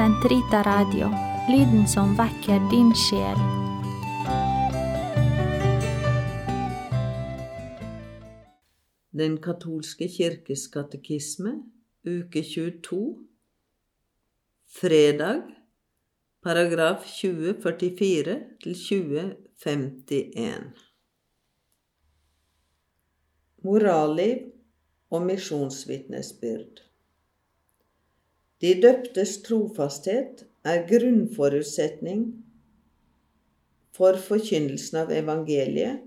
Sentrita Radio, lyden som vekker din sjel. Den katolske kirkes katekisme, uke 22, fredag, paragraf 2044 til 2051. Moralliv og misjonsvitnesbyrd. De døptes trofasthet er grunnforutsetning for forkynnelsen av evangeliet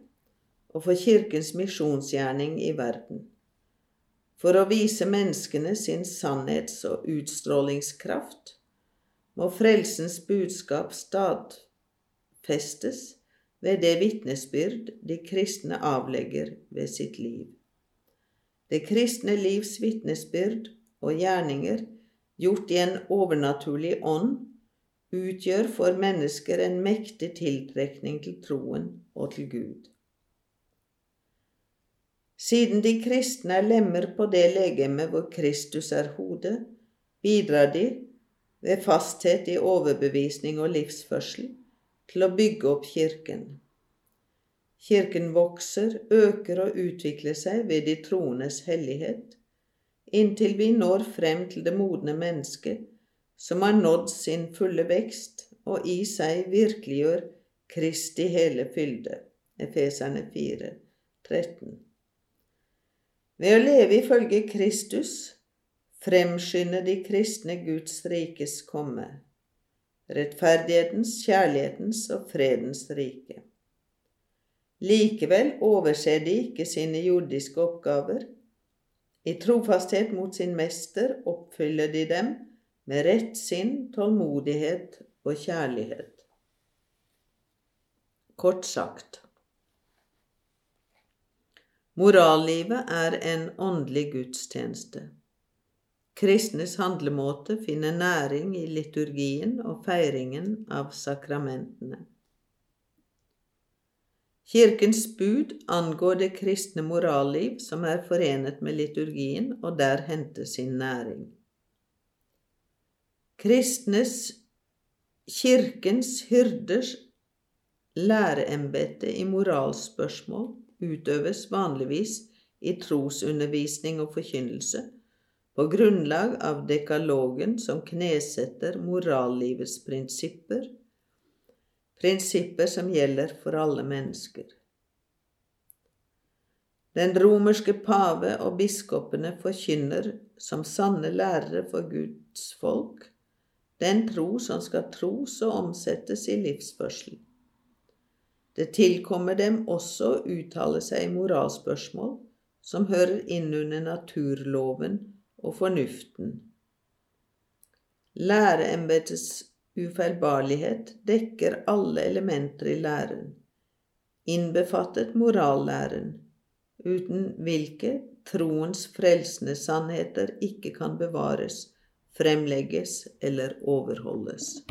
og for Kirkens misjonsgjerning i verden. For å vise menneskene sin sannhets- og utstrålingskraft må frelsens budskap stadfestes ved det vitnesbyrd de kristne avlegger ved sitt liv. Det kristne livs vitnesbyrd og gjerninger gjort i en overnaturlig ånd, utgjør for mennesker en mektig tiltrekning til troen og til Gud. Siden de kristne er lemmer på det legemet hvor Kristus er hodet, bidrar de, ved fasthet i overbevisning og livsførsel, til å bygge opp Kirken. Kirken vokser, øker og utvikler seg ved de troendes hellighet, inntil vi når frem til det modne mennesket, som har nådd sin fulle vekst og i seg virkeliggjør Kristi hele fylde. Efeserne 4, 13. Ved å leve ifølge Kristus fremskynder de kristne Guds rikes komme, rettferdighetens, kjærlighetens og fredens rike. Likevel overser de ikke sine jordiske oppgaver, i trofasthet mot sin mester oppfyller de dem med rett sinn, tålmodighet og kjærlighet. Kort sagt Morallivet er en åndelig gudstjeneste. Kristnes handlemåte finner næring i liturgien og feiringen av sakramentene. Kirkens bud angår det kristne moralliv som er forenet med liturgien og der henter sin næring. Kristnes, kirkens hyrders læreembete i moralspørsmål utøves vanligvis i trosundervisning og forkynnelse på grunnlag av dekalogen som knesetter morallivets prinsipper, prinsipper som gjelder for alle mennesker. Den romerske pave og biskopene forkynner som sanne lærere for Guds folk den tro som skal tros og omsettes i livsførsel. Det tilkommer dem også å uttale seg i moralspørsmål som hører inn under naturloven og fornuften. Læreembetets ufeilbarlighet dekker alle elementer i læren, innbefattet morallæren, uten hvilke troens frelsende sannheter ikke kan bevares, fremlegges eller overholdes.